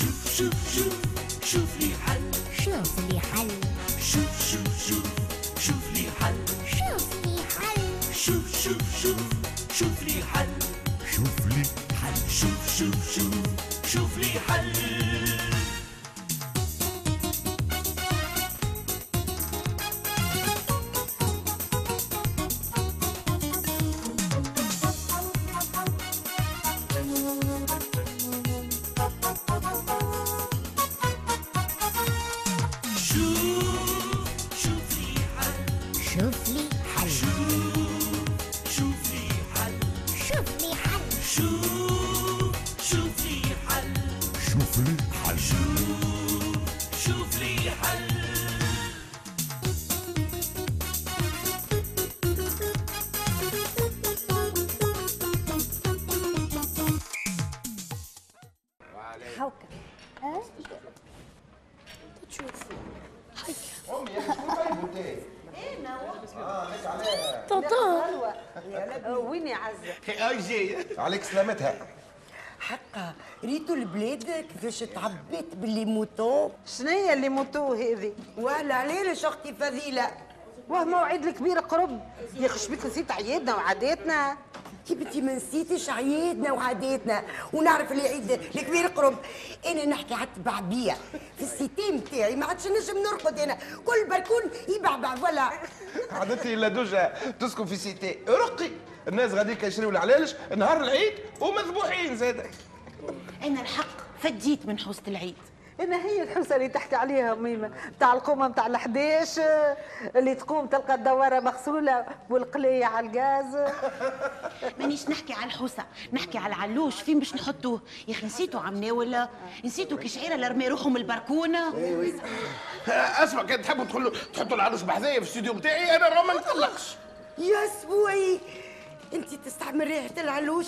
شوف شوف شوف شوف لي حل شوف لي حل وين يا عزة؟ هاي جاية عليك سلامتها حقا ريتوا البلاد كيفاش تعبت ب les moutons شنيا les moutons هذه؟ ولا علاش أختي فضيله ماهو العيد الكبير قرب يا أخي شبيك نسيت عيادنا وعاداتنا كي بنتي ما نسيتش عيادنا وعاداتنا ونعرف اللي عيد الكبير قرب. أنا نحكي على التبعبيه في ال cité نتاعي ما عادش نجم نرقد أنا. كل بركون يبعبع ولا عادتي إلا دوجة تسكن في سيتي رقي. الناس غاديك يشريوا العلالش نهار العيد ومذبوحين زاد أنا الحق فديت من حوسة العيد. أنا هي الحوسة اللي تحكي عليها ميمه بتاع القومة بتاع ال11 اللي تقوم تلقى الدوارة مغسولة والقلية على الغاز. مانيش نحكي على الحوسة نحكي على العلوش فين باش نحطوه؟ يا أخي نسيتوا عمنا ولا؟ نسيتوا كي شعيره اللي رمي روحهم البركونة؟ أسمع كان تحبوا تدخلوا تحطوا العروس بحذايا في الاستوديو بتاعي أنا راه ما نطلقش يا سبوعي انت تستعمل ريحة العلوش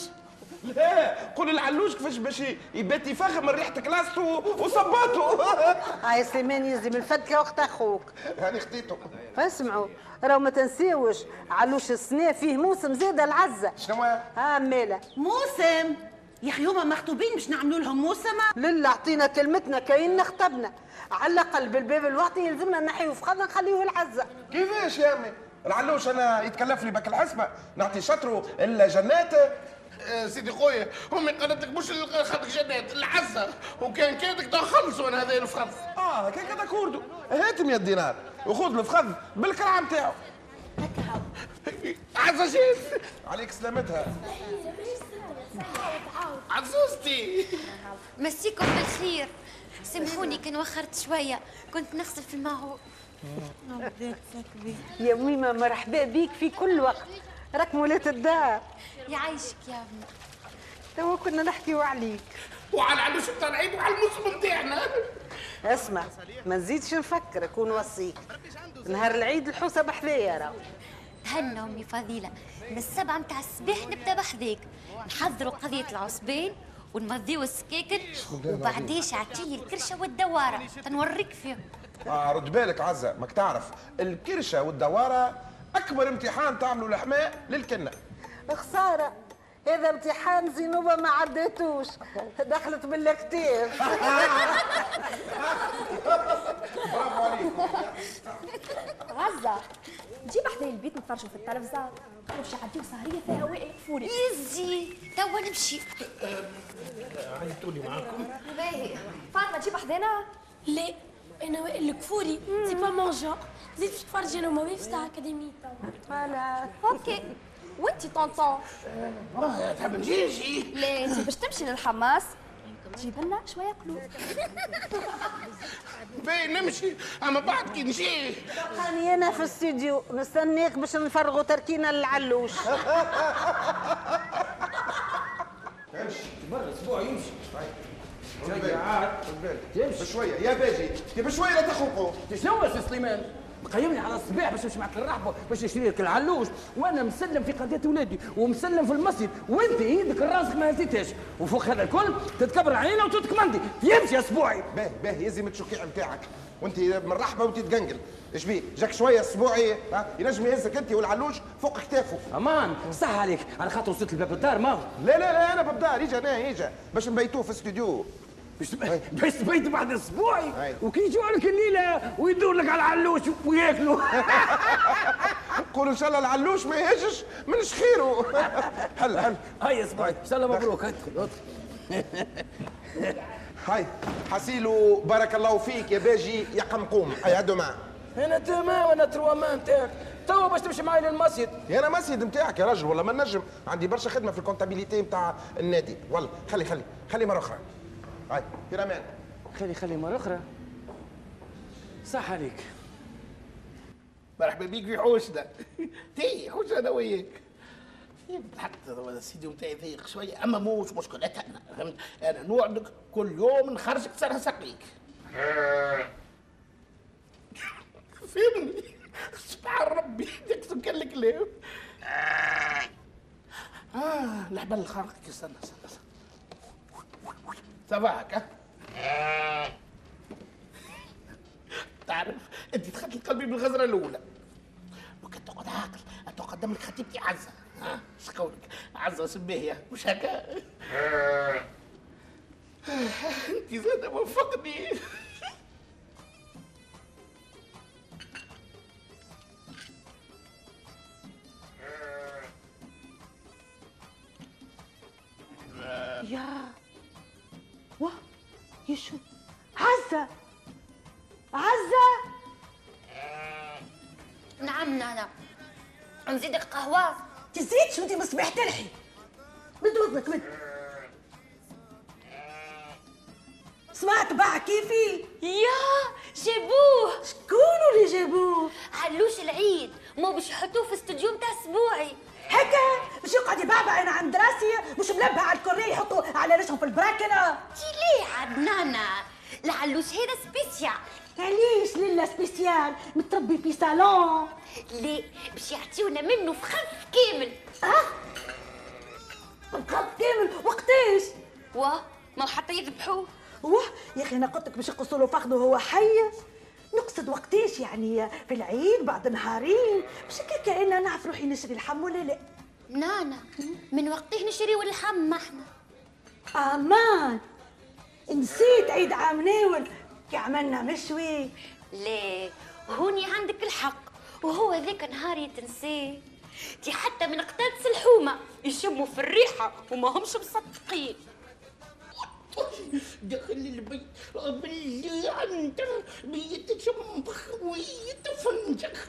لا قول العلوش كيفاش باش يبات يفخم من ريحة كلاسته وصباته هاي سليمان يلزم الفتكه وقت أخوك. هاني خديته اسمعوا راهو ما تنسيوش علوش السنة فيه موسم زاد العزة. شنو ها ماله موسم؟ يا أخي هما مخطوبين باش نعملوا لهم موسمه لله أعطينا كلمتنا كاين نخطبنا. على الأقل بالباب الوقتي يلزمنا نحيو فخذنا نخليوه العزة. كيفاش يا أمي؟ العلوش أنا يتكلف لي بك الحسبة. نعطي شطره إلا جنات. آه، سيدي خويا امي قالت لك مش خدك جنات العزة. وكان كادك تخلصوا أنا هذا الفخذ آه كان كذا كوردو. هات 100 دينار وخذ الفخذ بالكرعه نتاعو. عزه جيت عليك سلامتها. عزوزتي. مسيكم بالخير. سامحوني كان وخرت شوية. كنت نغسل في الماعون يا ميمة مرحبا بيك في كل وقت. راك مولاة الدار. يعيشك يا ابني. توا كنا نحكيو عليك. وعلى العروس بتاع العيد وعلى الموسم بتاعنا اسمع ما نزيدش نفكرك ونوصيك نهار العيد الحوسة بحذايا راهو. تهنى أمي فضيلة. من السبعة متاع الصباح نبدأ بحذاك. نحضروا قضية العصبين ونمضيو السكاكن وبعديش عطيني الكرشة والدوارة. تنوريك فيهم. آه رد بالك عزة ماك تعرف. الكرشة والدوارة أكبر امتحان تعملوا الحماء للكنة. خسارة. هذا امتحان زينوبة ما عديتوش. دخلت بالاكتاف عزة. جيب حدا البيت نتفرجوا في التلفزة قالوا عديو سهرية فيها وائل كفوري يزي. توا نمشي. عيطوني معاكم. باهي فاطمة تجيب حدانا لا. أنا وائل الكفوري c'est pas mon genre زيد باش تفرجي أنا وما في Star Academy voilà OK وانتي tonton تحب نجي نجي لا انتي باش تمشي للحماص جيب لنا شوية قلوب باين نمشي اما بعد كي نجي هاني أنا في الاستديو مستنيك باش نفرغوا تركينا للعلوش. برا أسبوع يمشي. بشوية. يا باجي يا بشوية لا تخوقوا شنو يا سي سليمان. مقيمني على الصباح باش نمشي معك الرحبه باش نشري لك العلوش. وأنا مسلم في قضية ولادي ومسلم في المسجد. وأنت إيدك راسك ما هزيتهاش وفوق هذا الكل تتكبر علينا وتتكمندي يمشي يا أسبوعي. باهي باهي. يزي من التشوكيع نتاعك وأنت من رحبه وأنت تقنقل. إيش بيه جاك شوية أسبوعي. ها؟ ينجم يهزك أنت والعلوش فوق كتافه. أمان. صح عليك. على خاطر وصلت لباب الدار ما لا لا لا أنا بالدار يجا أنا يجا باش نبيتوه في الاستوديو باش باش تبيت بعد أسبوعي. وكي يجوا لك الليلة ويدور لك على العلوش وياكلوا. قولوا إن شاء الله العلوش ما يهجش من شخيره. هل هل هيا اسبوعي إن شاء الله مبروك ادخل ادخل هاي حسيلو بارك الله فيك. يا باجي يا قمقوم. هاي هدوا معاه أنا تمام. أنا تروامان نتاعك. توا باش تمشي معي للمسجد. يا أنا مسجد نتاعك يا راجل والله ما نجم. عندي برشا خدمة في الكونتابيليتي نتاع النادي. والله. خلي خلي. خلي مرة أخرى. هاي أمان خلي خلي مرة أخرى. صح عليك. مرحبا بيك في حوشنا تي حوش أنا وياك. حتى سيدي نتاعي ضيق شوية أما موش مشكلتها أنا فهمت؟ أنا نوعدك كل يوم نخرجك سنه سقيك فهمني؟ سبحان ربي يكتب كان لك ليه آه الحبل الخارق استنى استنى استنى. صباحك ها؟ تعرف أنت دخلت قلبي بالغزرة الأولى. وكنت تقعد عاقل اتقدم لك خطيبتي عزة. ها؟ إيش قولك؟ عزة سميها مش هكا؟ أنت زاد وفقني. يا واه يا شو عزة عزة نعم نانا. نزيدك قهوة تزيد شو انت مصباح تلحي؟ مد وزنك مد سمعت بقى كيفي. يا جابوه. شكون اللي جابوه؟ علوش العيد. مو باش يحطوه في استوديو متاع أسبوعي. هكا؟ باش يقعد يبعبع أنا عند راسي مش ملبع على الكورني يحطوا على رجلهم في البراكنة. تي ليه عاد نانا العلوش هذا spécial. علاش ليلا spécial؟ متربي في صالون. ليه؟ باش يعطيونا منه في خف كامل. آه بخط كامل؟ وقتاش واه ما حتى يذبحوه. واه يا أخي أنا قلت لك باش يقصوا له فخذه وهو حي. نقصد وقتاش يعني؟ في العيد بعد نهارين. مش هكاك أنا نعرف روحي نشري اللحم ولا لا. نانا من وقته نشريو اللحم ما إحنا أمان. نسيت عيد عام ناول كي عملنا مشوي. ليه؟ هوني عندك الحق وهو ذاك نهار تنساه تي حتى من قتادة الحومة يشموا في الريحة وما همش مصدقين. دخل البيت باللي عندك بيت شم خويت فنجخ.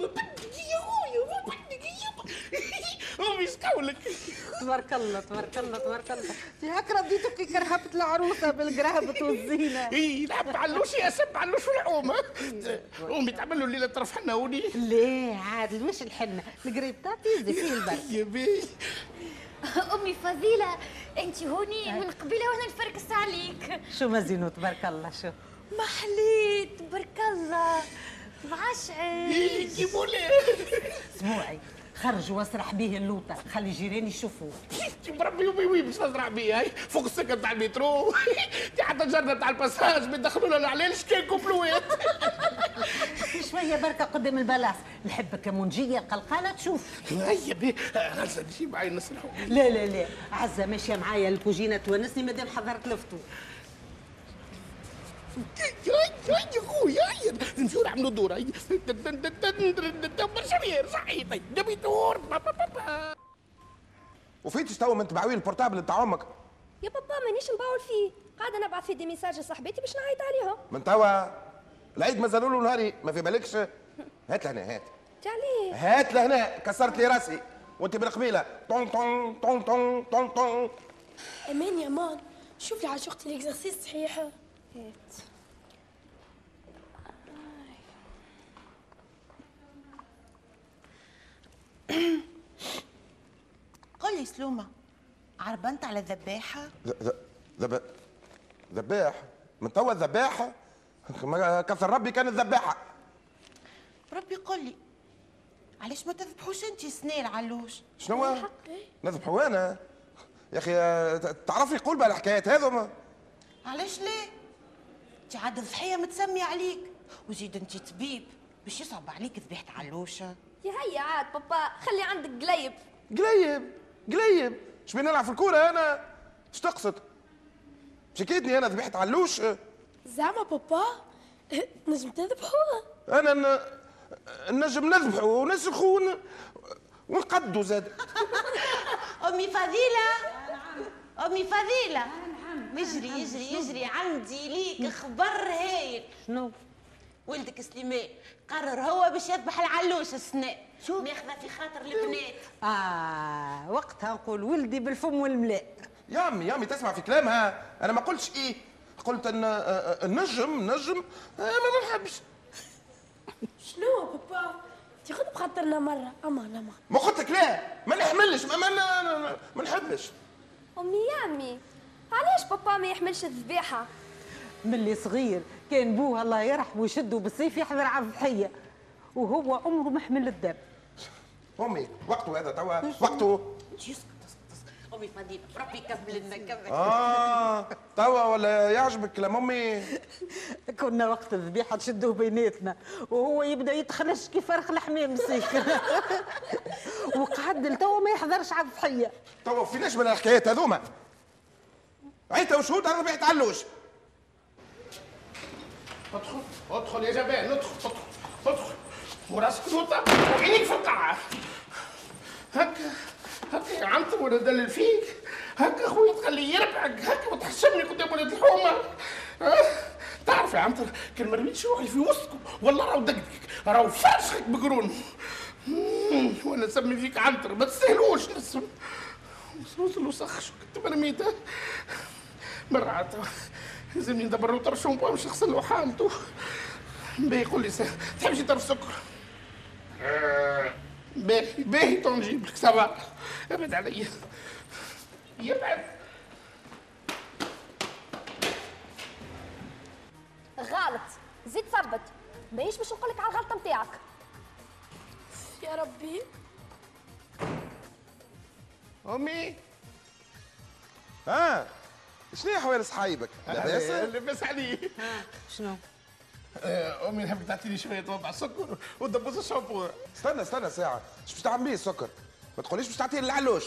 بدي يا بدي يا مش قولك تبارك الله تبارك الله تبارك الله. انت هكا رديتك كي كرهبت العروسة بالقرهبة والزينه إي لعب علوش يا سب علوش في الحومه امي تعمل له الليلة طرف حناوني ليه؟ عاد مش الحنة. القريب تاعتي فيه البرد. يا بي. أمي فضيلة أنت هوني من قبيلة وأنا نفركس عليك. شو مزينو تبارك الله شو؟ ما حليت تبارك الله. جيبوا لي اسبوعي خرج واسرح به اللوطة. خلي جيراني يشوفوه. بربي oui oui باش نزرع بيه؟ هاي فوق السكن تاع المترو. حتى الجردة تاع الباساج بيدخلوا لنا العلال شكاين كوبلوات شوية بركة قدام ال place. نحبك منجيه القلقاله تشوف. هيا بيه. غزه نجيب معي نسرحوا لا لا لا. عزة ماشية معايا الكوجينة تونسني مادام حضرت الفطور يا يا خويا نمشيو نعملوا دور هيا برشا خير صحيح نبي دور وفيتش توا من تبعوي ال portable بتاع أمك يا بابا مانيش نباول فيه. قاعدة نبعث في des messages لصاحبتي باش نعيط عليها من توا العيد مازالوا له نهاري ما في بالكش. هات لهنا هات. تعليه هات لهنا كسرت لي راسي. وانت بالقبيلة. طون طون طون طون طون طون. أمان يا مان شوف لي على شوختي الإكزرسيس صحيحة. قل لي سلومة عربنت على الذباحة؟ ذب ذباح؟ من توا الذباحه ما كثر ربي كانت ذباحة. ربي قل لي علاش ما تذبحوش انت سنين علوش شنو؟ نذبحوا أنا. يا أخي تعرفي قول الحكايات هذوما. علاش ليه؟ انت عاد ضحية متسمية عليك. وزيد انت طبيب. باش يصعب عليك ذبيحة علوشة يا هيا عاد بابا خلي عندك قليب. قليب؟ قليب؟ إيش بين نلعب في الكورة أنا؟ إيش تقصد؟ شكيتني أنا ذبحت علوش زعما بابا نجم تذبحوها أنا ن... نجم نذبحه ونسخه ون... ونقدو زاد. أمي فضيلة. أمي فضيلة. يجري يجري يجري. عندي ليك خبر هايل. شنو؟ ولدك سليمان قرر هو باش يذبح العلوش السنة. شو؟ ماخذة في خاطر البنات. آه وقتها نقول ولدي بالفم والملاء. يا امي يا امي تسمع في كلامها. أنا ما قلتش إيه. قلت إن آه، آه، النجم نجم. آه، ما نحبش شنو بابا؟ تاخذ بخاطرنا مرة. أما لا ما قلت لك لا. ما نحملش. ما ما, ما, ما, ما نحبش. أمي يا امي علاش بابا ما يحملش الذبيحة؟ ملي صغير كان بوه الله يرحمه يشدوا بالسيف يحضر على الضحية وهو عمره ما حمل الدم. أمي وقته هذا توا؟ وقته؟ اسكت اسكت اسكت أمي فضيله ربي يكمل لنا كمل آه توا ولا يعجبك كلام أمي؟ كنا وقت الذبيحة تشدوه بيناتنا وهو يبدأ يتخنش كيف فرخ الحمام مسيك وقعد لتوا ما يحضرش على الضحية. توا فيناش من الحكايات هذوما؟ عيت وشهود هذا بيت علوش ادخل ادخل يا جبان ادخل ادخل ادخل. وراسك نوطة وعينيك في القاعة هكا هكا يا عنتر وأنا ندلل فيك. هكا اخويا تخليه يربعك. هكا وتحشمني قدام ولاد الحومة. أه؟ تعرف يا عنتر كان ما رميتش روحي في وسطكم. والله راهو دقدقك. راهو فاشخك بقرون. وأنا نسمي فيك عنتر ما تستاهلوش نسم. وصلت الوسخ شو كنت مرميته. مرة عاد لازمني ندبر له طرف شامبو باش نغسل له حالته باهي يقول لي تحب شي طرف سكر؟ باهي باهي تو نجيب لك ça va. ابعد عليا يبعد. غلط. زيد ثبت. ماهيش باش نقول لك على الغلطة نتاعك يا ربي. أمي. ها؟ شنو هي حوال صحايبك؟ لاباس؟ لاباس علي. شنو؟ آه، أمي نحبك تعطيني شوية وضع سكر ودبوس الشامبو. استنى استنى ساعة. إيش باش تعمل بيه السكر؟ ما تقوليش باش تعطيه للعلوش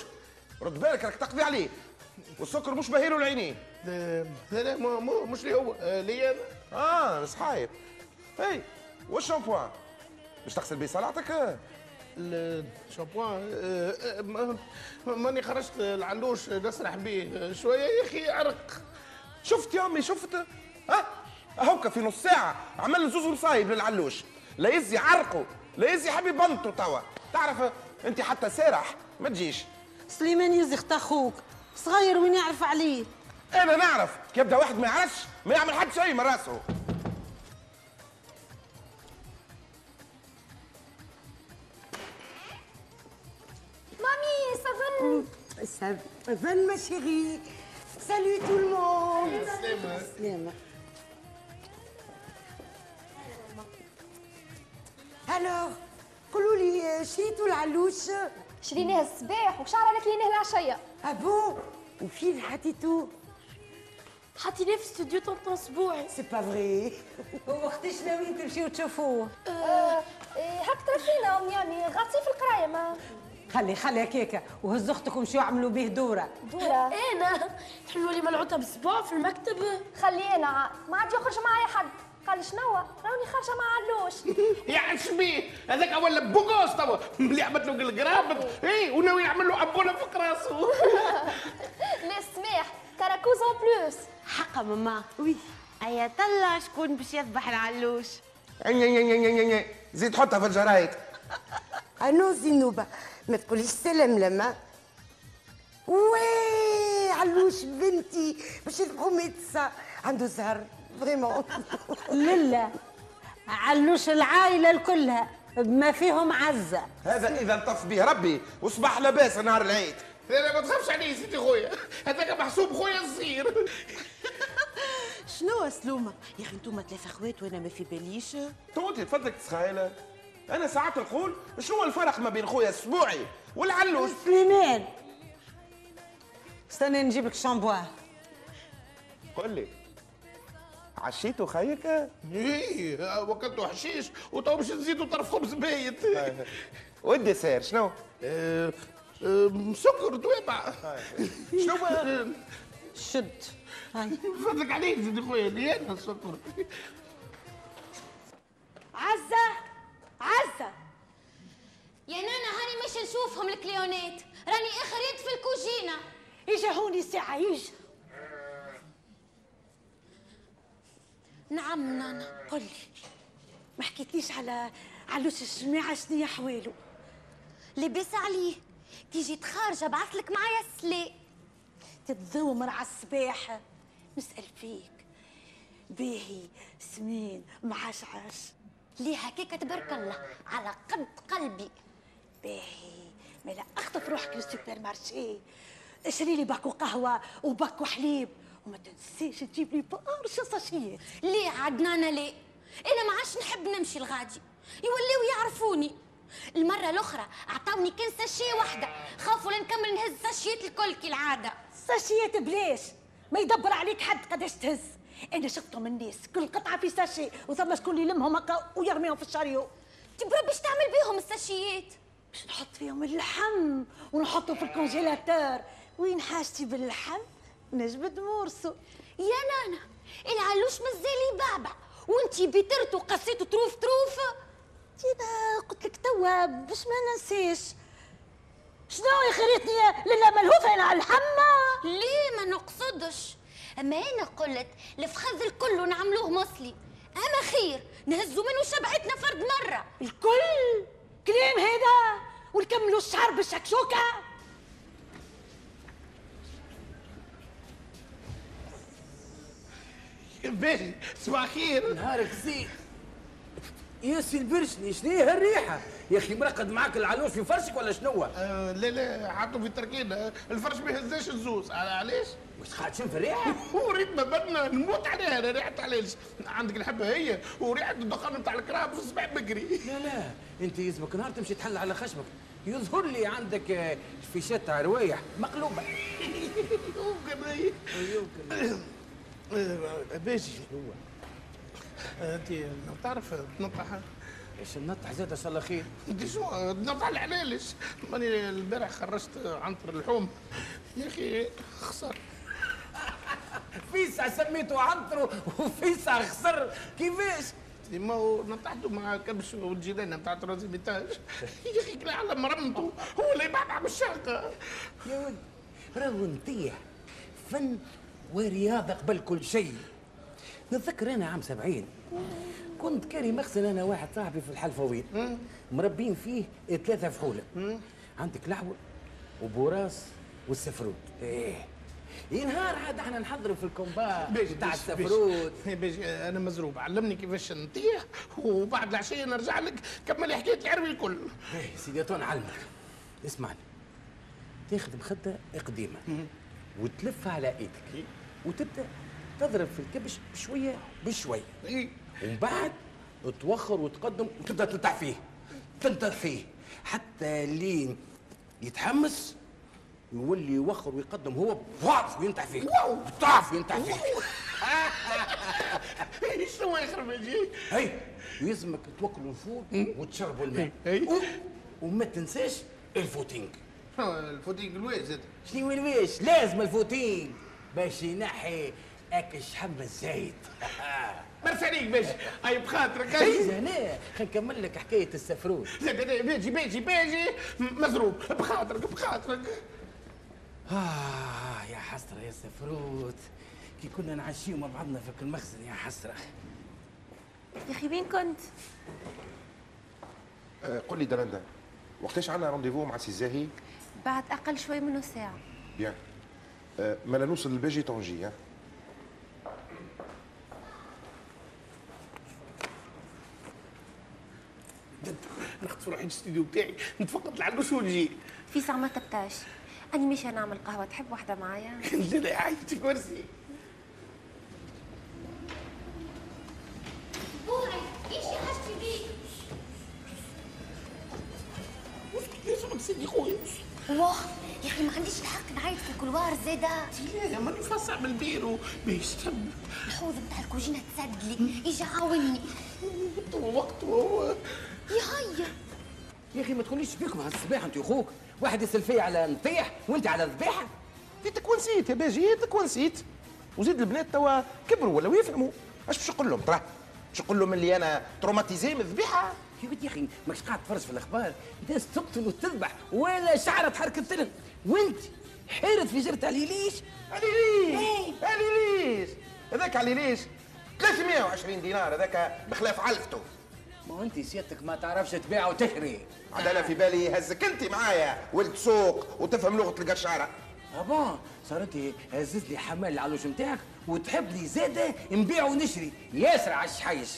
رد بالك راك تقضي عليه. والسكر مش باهيله العينين لا لا مو مش لي هو آه، لي أنا. آه صحايب. اي والشامبوان باش تغسل بيه صلاتك؟ الشامبوان آه، آه، ما- ماني خرجت العلوش نسرح بيه شوية يا أخي عرق شفت يا أمي شفت؟ ها؟ هوكا في نص ساعة عمل زوز مصايب للعلوش. لا يزي عرقه لا يزي حبيب بنته توا. تعرف أنت حتى سارح ما تجيش. سليمان يزخت أخوك صغير وين يعرف عليه؟ أنا نعرف كي يبدأ واحد ما يعرفش ما يعمل حد شيء من راسه. مامي سافن Ça va, ma chérie. Salut tout le monde. سلامة Alors, قولوا لي شريتوا العلوش؟ شريناه الصباح وشعر لكليناه العشية Ah bon وفين حطيتوه؟ حطيناه في استوديو طنطون أسبوعي C'est pas vrai. وقتاش ناويين تمشيو تشوفوه آه، إيه، هاك ترفينا امي امي غاطسين في القراية ما خلي خلي هكاكا وهز أختك ومشيو عملوا به دورة. دورة؟ أنا تحلوا لي ملعوطه باسبوع في المكتب. خلينا عاد ما عاد يخرج معايا حد. قال شنو راني خارجه مع علوش يا عشبيه هذاك ولا بوغوس توا اللي عملت له القراب اي وناوي يعمل له ابوله فوق راسه لي سماح كراكوز اون بلوس حقا ماما. وي أيا طلع شكون باش يذبح العلوش. زيد حطها في الجرايد. أنو زينوبة؟ ما تقوليش سلام لما. oui علوش بنتي باش يذبحوا ميتسا. عنده زهر vraiment. لله علوش العائلة الكلها بما فيهم عزه هذا إذا الطف به ربي وصبح لاباس نهار العيد. لا لا ما تخافش عليه سيدي خويا. هذاك محسوب خويا الصغير. شنو سلومة؟ يا أخي انتوما ثلاثة أخوات وأنا ما في باليش. تو انت تفضلك تسخايله أنا ساعات نقول شنو الفرق ما بين خويا السبوعي والعلوش سليمان استنى نجيب لك شامبوان. قل لي عشيتوا خيك إيه وكلتوا حشيش وتو باش نزيدوا طرف خبز بايت وال dessert شنو؟ آه، آه، سكر توابع. شنو؟ شد. هاي. فضلك عليك زيد خويا لي أنا السكر. عزة! عزة. يا نانا هاني مش نشوفهم الكليونات راني اخريت في الكوجينة. اجا هوني ساعة اجا نعم نانا قل لي. ما حكيتليش على علوش الجماعة شنيا حواله لبس عليه كي جيت خارجه بعث لك معايا السلاء تتذومر على الصباح. نسأل فيك. باهي سمين معشعش ليه هكاك تبارك الله على قد قلبي. باهي ملا أخطف روحك لل supermarché. اشري لي باكو قهوة وباكو حليب. وما تنسيش تجيب لي برشا ساشيات ليه عدنانا ليه؟ أنا ما عادش نحب نمشي الغادي. يوليو يعرفوني. المرة الأخرى عطاوني كان ساشية واحدة. خافوا لنكمل نهز ساشيات الكل كالعادة ساشيات بلاش. ما يدبر عليك حد قداش تهز. أنا شفتهم الناس كل قطعة في sachet. وثم شكون يلمهم هكا ويرميهم في ال chariot. تبرا باش تعمل بيهم الساشيات؟ باش نحط فيهم اللحم ونحطه في ال congélateur. وين حاجتي باللحم؟ نجبد morceau يا نانا العلوش مازال بعبع وانتي بترت وقصيت تروف تروف. أنا قلت لك توا باش ما ننساش شنو يا خريتني للا ملهوفة أنا على الحمى ليه ما نقصدش؟ أما أنا قلت الفخذ الكل نعملوه مصلي. أما خير نهزوا منه شبعتنا فرد مرة. الكل؟ كلام هذا ونكملوا الشعر بالشكشوكه باهي صباح خير. نهارك زين. يا سي البرشني شنو هي هالريحة؟ يا أخي مرقد معاك العلوش في فرشك ولا شنو آه لا لا حطوا في تركينا الفرش ما يهزاش الزوز. على- علاش؟ مش خاطشين في الريحة؟ وريت ما بدنا نموت عليها أنا ريحة علاش؟ عندك الحبة هي وريحة الدخان بتاع الكراب في الصباح بكري. لا لا أنت يزمك نهار تمشي تحل على خشمك. يظهر لي عندك آه، فيشات تاع روايح مقلوبة. يمكن آه، باجي. هو؟ انت تعرف تنطح إيش النطح زاد الله خير انت شو تنطح العلالش ماني البارح خرجت عنتر اللحوم. يا أخي خسر. فيسع سميته عنتر وفيسع خسر. كيفاش؟ ما هو نطحته مع كبش والجيران نتاع ترازي بيتاج يا أخي كلا على مرمته هو اللي يبعبع بالشاقه يا ولد راهو نطيح. فن ورياضة قبل كل شيء. نتذكر أنا عام سبعين. كنت كاري مخزن أنا واحد صاحبي في الحلفوين مربين فيه ثلاثة فحوله عندك لحوة وبوراس والسفروت. إيه. ينهار عاد إحنا نحضروا في ال combat السفروت. باجي باجي أنا مزروب. علمني كيفاش نطيح وبعد العشية نرجع لك. كمل حكاية العربي الكل. إيه سيدي تو نعلمك اسمعني. تاخذ مخدة قديمة وتلفها على إيدك وتبدأ تضرب في الكبش بشوية بشويه إيه. ومن بعد توخر وتقدم وتبدا تلتع فيه. تنتظر فيه. حتى لين يتحمس يولي يوخر ويقدم هو بواف وينتع فيك بطاف وينتع فيك شنو يخرب يجي؟ هي ويلزمك توكلوا الفول وتشربوا الماء. و- وما تنساش ال footing ال footing الواز زاد شنو الويش؟ لازم ال footing باش ينحي أكا الشحم الزايد مرسي عليك باجي أي بخاطرك. هيا هنا خلينا نكمل لك حكاية لا لا، باجي باجي باجي مزروب. بخاطرك بخاطرك. آه يا حسرة يا سفروت. كي كنا نعشيو مع بعضنا في المخزن يا حسرة. يا أخي وين كنت؟ آه، قل لي دلندا وقتاش عندنا rendez-vous مع سي زاهي؟ بعد أقل شوي منه ساعة. bien. آه، ما نوصل للباجي طنجي ها؟ نخطف روحي الاستديو بتاعي. نتفقد العلوش ونجي في ساعة ما تبطاش اني ماشيه نعمل قهوة. تحب واحدة معايا؟ لا لا عايزتي كرسي سيدي خويا واه يا أخي ما عنديش الحق نعيط في الكلوار زاده لا ماني فاصع من البيرو باش تم الحوض بتاع الكوجينة تسدلي يجي عاوني؟ وقته هو يا هيا. يا أخي ما تقوليش فيكم على الصباح أنت واخوك واحد يسأل فيا على نطيح وأنت على ذبيحه جيتك ونسيت يا باجي جيتك ونسيت وزيد البنات توا كبروا ولا يفهموا أش باش نقول لهم؟ ترى باش نقول لهم اللي أنا تروماتيزي من الذبيحة؟ يا ولدي يا أخي ماكش قاعد تفرج في الأخبار. ناس تقتل وتذبح ولا شعره تحرك التلم وأنت حيرت في جرة علي ليش؟ علي ليش؟ علي ليش؟ هذاك علي ليش؟ 320 دينار هذاك بخلاف علفته ما انت سيادتك ما تعرفش تبيع وتشري. عاد أنا في بالي هزك انت معايا ولد سوق وتفهم لغة القشاره أبا صارت هزت لي حمال العلوش نتاعك وتحب لي زادة نبيع ونشري. ياسر على الشحيش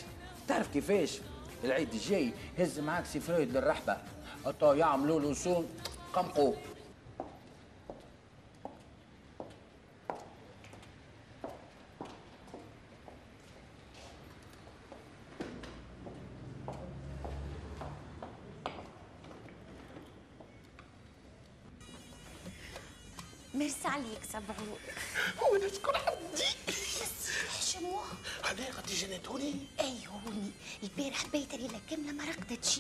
تعرف كيفاش؟ العيد الجاي هز معاك سي فرويد للرحبة. اطا يعملوا له صوم قمقو. سبعوك وأنا شكون عندي حشموه علاه غادي جنتوني ايوني البارح بيت ليلة كاملة ما رقدتش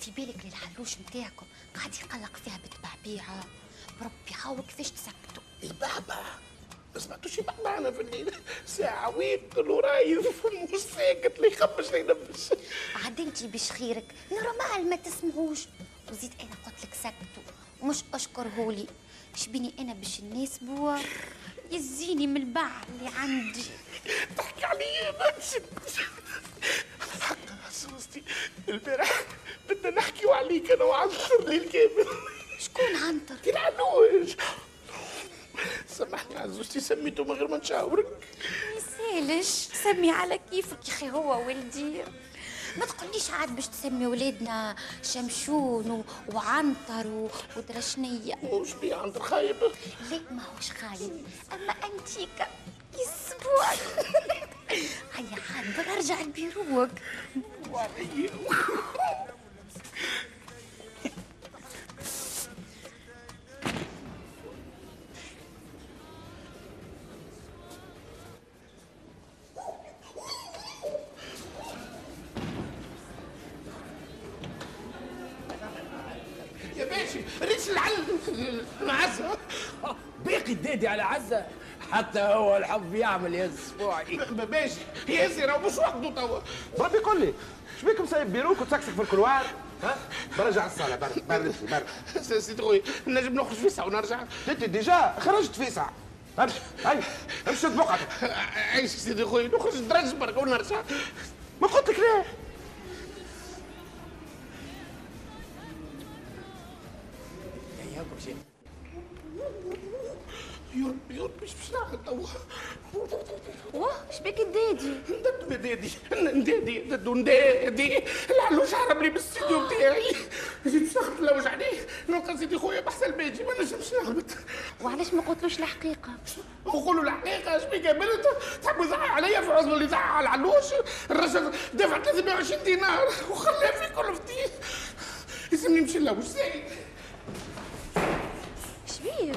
في بالك للحلوش نتاعكم قاعد يقلق فيها بالتبعبيعة بربي حاول كيفاش تسكتوا البعبع ما سمعتوش يبعبع أنا في الليل. ساعة وين له رايف مش ساكت لا يخبش لا ينبش. عاد انتي باش خيرك. نورمال ما تسمعوش. وزيد أنا قلت لك سكتوا ومش أشكرهولي. شبيني أنا باش الناس بوا يزيني من البع اللي عندي. تحكي عليا ما حتى حسوستي البارح بدنا نحكيو عليك أنا وعنتر الليل كامل شكون عنتر؟ كي العلوش سامحني عزوزتي سميته من غير ما نشاورك. يسالش. سمي على كيفك يا أخي هو ولدي. ما تقوليش عاد باش تسمي ولادنا شمشون. وعنتر و... ودرشنية. وش بيه عنتر خايب؟ لا ما هوش خايب. أما انتيكا يسبوع هيا عاد برجع لبيروك. حتى هو الحب يعمل يا أسبوعي. باشا ياسر راه مش وقته توا ربي قول لي إيش بيكم سايب بيروك وتسكسك في ال couloir؟ ها؟ برجع الصالة برد برد برد. سيدي خويا نجم نخرج في ساعة ونرجع. انت déjà خرجت في ساعة. أمشي هاي أمشي بقعتك عيش سيدي خويا نخرج درج برك ونرجع. ما قلت لك ليه؟ باش نعمل توا واه شبيك الدادي؟ نددو ندادي ندادي نددو ندادي. العلوش هرب لي بالاستديو بتاعي. باش نخرج نلوج عليه. نلقى سيدي خويا بحث الباجي ما نجمش نهبط وعلاش ما قلتلوش الحقيقة؟ نقولوا الحقيقة اش بيك يا بنت؟ تحبوا يزعق عليا في عزمه اللي زعق على العلوش؟ الرجل دفع 320 دينار وخلاه في كل فتيه يسمي نمشي نلوج زين. شبيك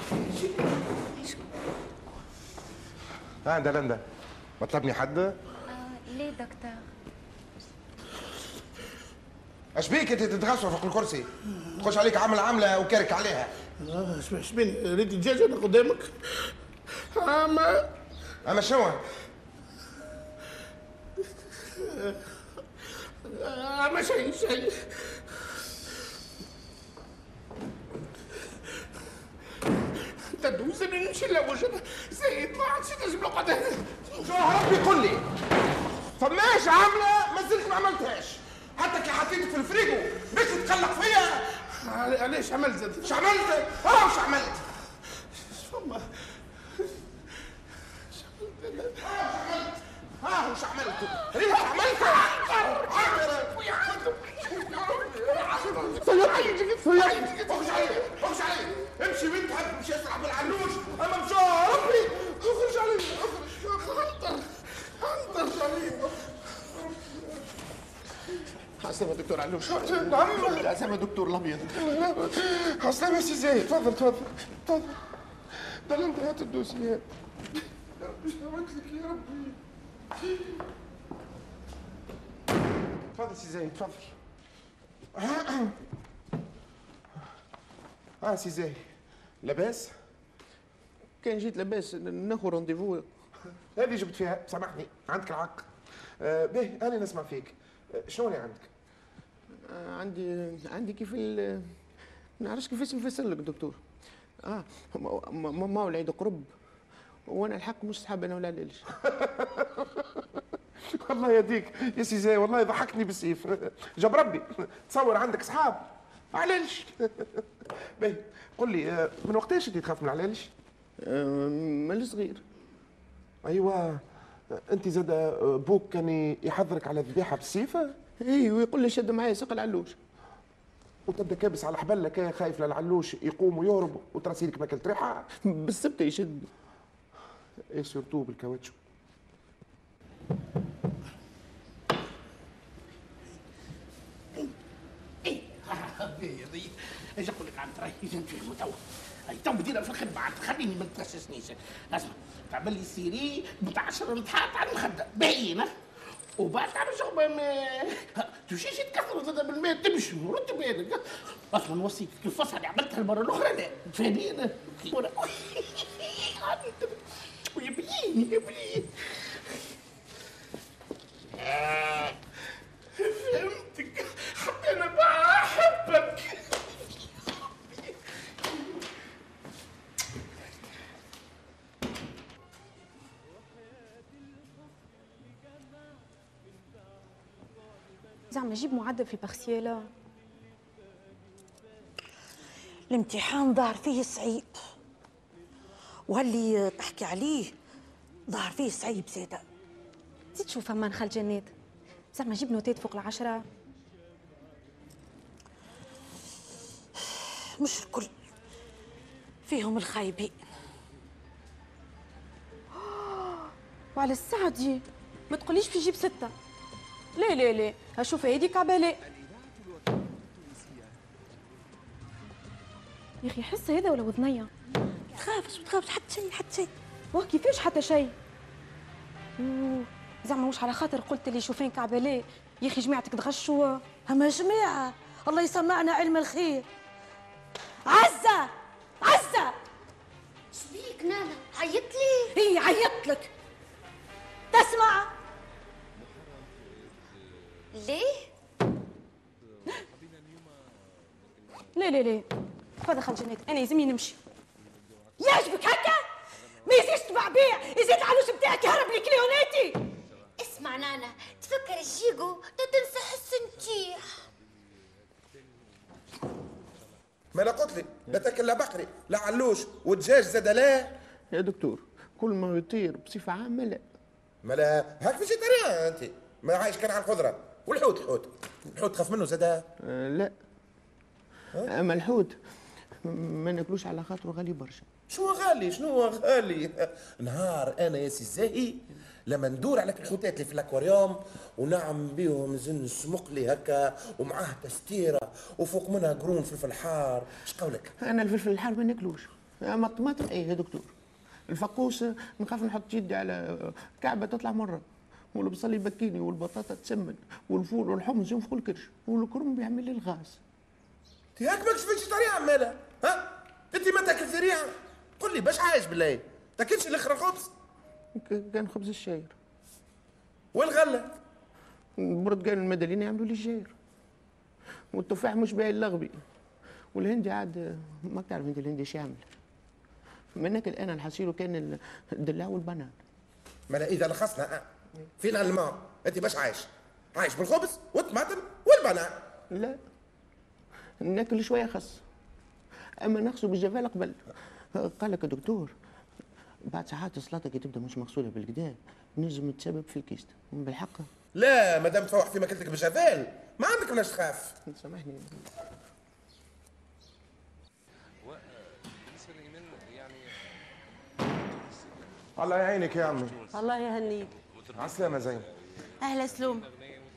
ها دلندا ما طلبني حد؟ آه ليه دكتور؟ اش بيك انت تتغشوا فوق الكرسي؟ تخش عليك عامل عامله وكارك عليها. آه اش اش بيني ريت الدجاجة أنا قدامك. اما أما شنو؟ أما شيء شيء. تدوس اللي نمشي نلوج أنا زايد ما عادش نجم نقعد هنا شو ربي قول لي. فماش عاملة؟ ما زلت ما عملتهاش. حتى كي حطيتك في الفريجو باش تتقلق فيا. علاش عملت؟ زاد عملت؟ آه اش عملت؟ فما ها وش عملت؟ ريت عملت. اخش عليه اخش عليه امشي وين تحب مش يسرح بالعلوش اما مشى ربي اخرج عليه اخرج عنتر عليه عسلامة دكتور علوش نعم عسلامة دكتور الابيض عسلامة سي زايد تفضل تفضل تفضل ده اللي انت هات الدوسيات مش عملت لك يا ربي تفضل سي زايد تفضل آه سي زايد لاباس كان جيت لاباس ناخذ rendez-vous هذه جبت فيها سامحني عندك الحق آه باهي أنا نسمع فيك شنو اللي عندك آه عندي عندي كيف ال ما نعرفش كيفاش نفسر لك دكتور آه ما- العيد قرب وأنا الحق مش حاب أنا والعلالش الله يهديك. يا سي زي والله ضحكني بالسيف. جاب ربي. تصور عندك صحاب علالش باهي قل لي من وقتاش انت تخاف من آه من صغير. أيوه. أنت زاد بوك كان يحضرك على الذبيحة بالسيف؟ اي ويقول لي شد معايا ساق العلوش. وتبدا كابس على حبل كان خايف للعلوش يقوم ويهرب وتراسيلك ماكلت ريحه بالسبت يشد. اي سورتو بالكاوتشو إيه إيش أقول لك عن تراي نفهموا توا أي تو بدينا في الخدمة عاد خليني ما تغششنيش أسمع تعمل لي سيري بتاع 10 نتحات على المخدة. باينه وبعد تعمل شغل ما تمشيش تكثر زاد بالماء تمشي ورد بالك أصلا كيف الفصل اللي عملتها المرة الأخرى لا. تفهمين ويبين يبين زعما جيب معدل في البارسيالا الامتحان ظهر فيه صعيب. واللي تحكي عليه ظهر فيه صعيب زيادة؟ زيد شوف فمان خال جنات زعما جيب نوتات فوق العشرة. مش الكل فيهم الخايبين. وعلى الساعة دي ما تقوليش في جيب ستة. لا لا لا هشوف هيديك عبالي يا أخي حس هذا ولا وذنية تخافش ما تخافش حتى شيء حتى شيء. واه كيفاش حتى شيء؟ زعما مش على خاطر قلت لي شوفين كعبالي. يا أخي جماعتك تغشوا. اما جماعة. الله يسمعنا علم الخير. عزة! عزة! شبيك نانا عيط لي. اي عيطت لك. لا لا لا تفضل خال جنات أنا يلزمني نمشي. يعجبك هكا؟ ما يزيدش تبع بيع يزيد العلوش بتاعك يهرب لي client اتي اسمع نانا تفكر الجيجو تنسى حس نتيح. ما أنا قلت لي لا تاكل لا بقري لا علوش ودجاج زاد لا يا دكتور كل ما يطير بصفة عامة لا. مالا هاك végétarien أنت؟ ما عايش كان على الخضرة. والحوت الحوت الحوت تخاف منه زاد؟ آه لا. اما الحوت ما ناكلوش على خاطره غالي برشا. شنو غالي؟ شنو غالي؟ نهار أنا يا سي الزاهي لما ندور على الحوتات اللي في الأكواريوم ونعم بيهم زنس مقلي هكا ومعاه تستيرة وفوق منها قرون فلفل حار. إيش قولك أنا الفلفل الحار ما ناكلوش. اما الطماطم إيه يا دكتور. الفقوس نخاف نحط يدي على كعبة تطلع مرة. والبصل يبكيني والبطاطا تسمن والفول والحمص ينفخوا الكرش والكرنب يعمل لي الغاز. انت هاك ماكش végétarien عمالة ها؟ أنت ما تأكل ريحة. قل لي باش عايش بالله؟ تأكلش الآخر الخبز ك- كان خبز الشاير. والغلة؟ البرتقال المدلين يعملوا لي الجاير والتفاح مش باين لغبي والهندي عاد ما تعرف أنت الهندي ما ناكل أنا الحصير كان الدلاع والبنان. ما إذا لخصنا آه. فين الماء أنت باش عايش. عايش بالخبز والطماطم والبنان. لا. ناكل شوية خس. أما نغسل بالجفال قبل. قال لك يا دكتور بعد ساعات السلطة كي تبدأ مش مغسولة بالكدا نجم تسبب في الكيست. بالحق. لا ما دام تفوح في ماكلتك بالجفال ما عندك علاش تخاف سامحني. الله يعينك يا عمي. الله يهنيك. على السلامه زين. أهلا سلوم.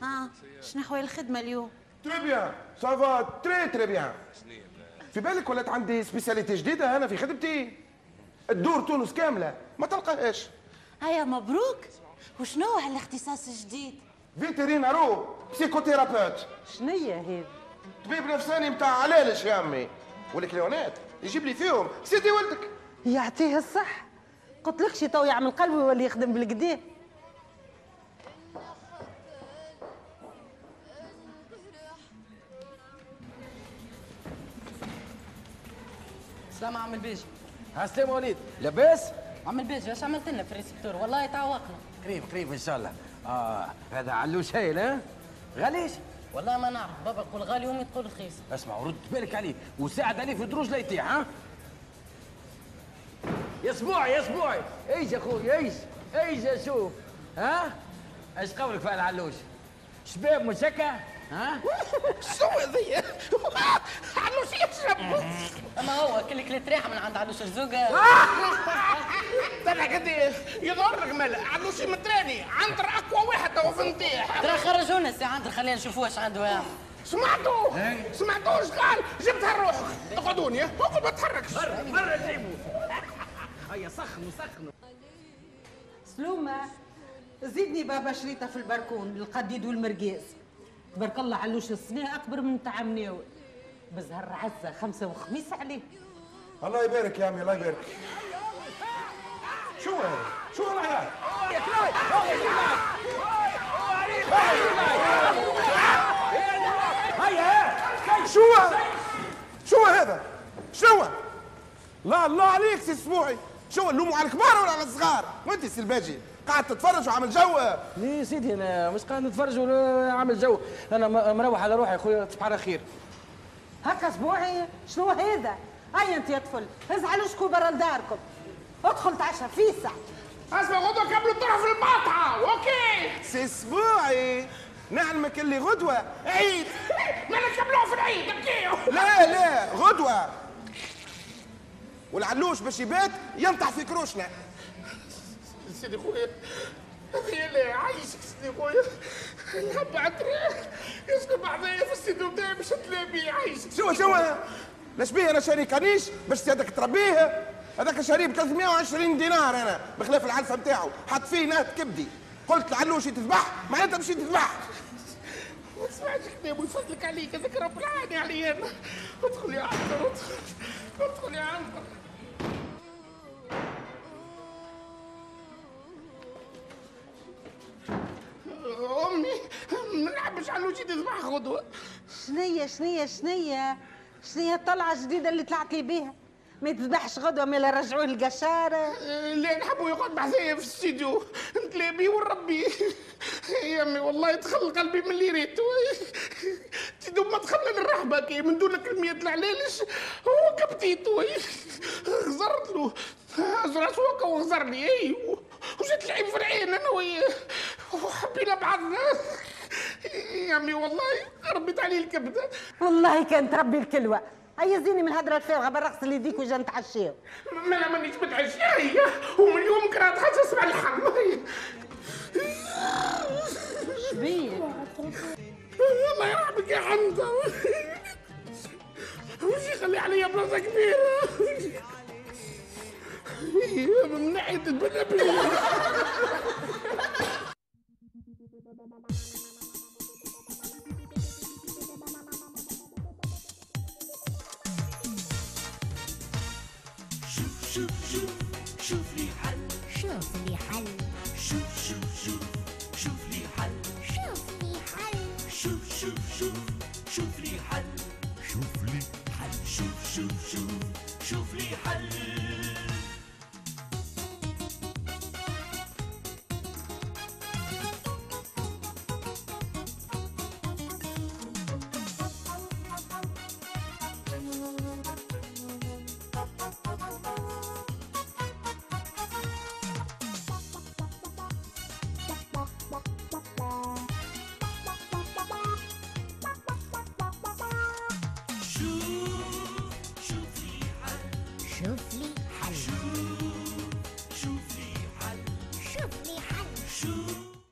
ها شنو احوال الخدمة اليوم؟ très bien ça va très très bien في بالك ولات عندي spécialité جديدة أنا في خدمتي. الدور تونس كاملة. ما تلقاهاش. هيا مبروك. وشنو هالاختصاص الجديد vétérinaro psychothérapeute شنية هذه طبيب نفساني متاع علالش يا عمي. والكليونات يجيب لي فيهم. سيدي ولدك. يعطيه الصح. قلت لكش تو يعمل قلبي ولا يخدم بالكدا سلام عم البيجي عسلامة وليد لاباس؟ عم البيجي إيش عملت لنا في الريسبتور؟ والله تعوقنا قريب قريب إن شاء الله. آه هذا علوش هايل ها؟ غاليش؟ والله ما نعرف بابا يقول غالي وامي تقول رخيص اسمع ورد بالك عليه وساعد عليه في دروج لا يطيح ها؟ يا اسبوعي يا اسبوعي إيش يا أخوي إيش؟ إيش أشوف؟ ها؟ إيش قولك في العلوش؟ شباب مش هكا ها؟ شو ذي. علوش يشرب؟ أما هو كل كليت ريحه من عند علوش الزوجه طلع كده. لك ملا علوش متراني عنتر أقوى واحد هو في نطيح. ترى خرجونا السي عندر خلينا نشوفوا إيش عنده. يا. سمعتوا سمعتوش؟ قال جبتها الروح اقعدوني اقعد ما تحركش برا برا جيبوا هيا سخنوا سخنوا. سلومة زيدني بابا شريطة في البركون القديد والمرقيز. تبارك الله علوش الصنيع أكبر من تاع مناول بزهر عزة خمسة وخميس عليه الله يبارك يا عمي الله يبارك شو هذا؟ شو هذا؟ هيا شو هذا؟ شو هذا؟ شو؟ لا الله عليك سي السبوعي شو نلوموا على الكبار ولا على الصغار؟ وانت سي الباجي قاعد تتفرج وعامل جو ليه سيدي أنا مش قاعد نتفرج ولا عامل جو أنا مروح على روحي يا خويا تصبح على خير. هكا أسبوعي؟ شنو هذا؟ هيا أنت يا طفل ازعلوا شكون برا لداركم. ادخل تعشى فيسع أسمع غدوة كملوا الطرف المقطعه أوكي. سي أسبوعي. نعلمك اللي غدوة. عيد. ما نكملوها في العيد أوكي لا لا غدوة. والعلوش باش يبات ينطح في كروشنا. سيدي خويا هذه اللي عايشك سيدي خويا. الحب عطري يسكن بعضيا في السيدو بتاعي مش هتلاقي عايشك. شو شو؟ لاش بيه أنا شاري كنيش باش سيادك تربيه؟ هذاك شاريه ب 320 دينار أنا بخلاف العلفة نتاعو. حط فيه نهت كبدي قلت العلوش تذبح؟ معناتها مشي تذبح ما تسمعش كلام ويفضلك عليك هذاك رب العالمين علينا ادخل يا عنتر ادخل. ادخل يا عنتر. علوشي تذبح غدوه شنية شنية شنية. شنية الطلعة الجديدة اللي طلعت لي بيها. ما يتذبحش غدوة ما لا رجعوه القشارة لا نحبوا يقعد بحذايا في الاستديو نتلابي ونربي يا أمي والله دخل قلبي من اللي ريتو تدوم ما تخلى الرحبة كي من دون كلمية العلالش هو كبتيتو. غزرت له. زرع سوكا وغزرني. اي وجات العين في العين أنا وياه. وحبينا بعضنا. يا أمي والله ربيت عليه الكبده والله كان تربي الكلوة. هيا زيني من الهدرة الفارغة بالرقص اللي يديك وجا نتعشاو ما لا مانيش متعشى هي ومن يوم كرهت حاجة اسمع الحم شبيه. الله يرحمك يا حمزه وش يخلي عليا بلاصة كبيرة؟ من ناحية البنابل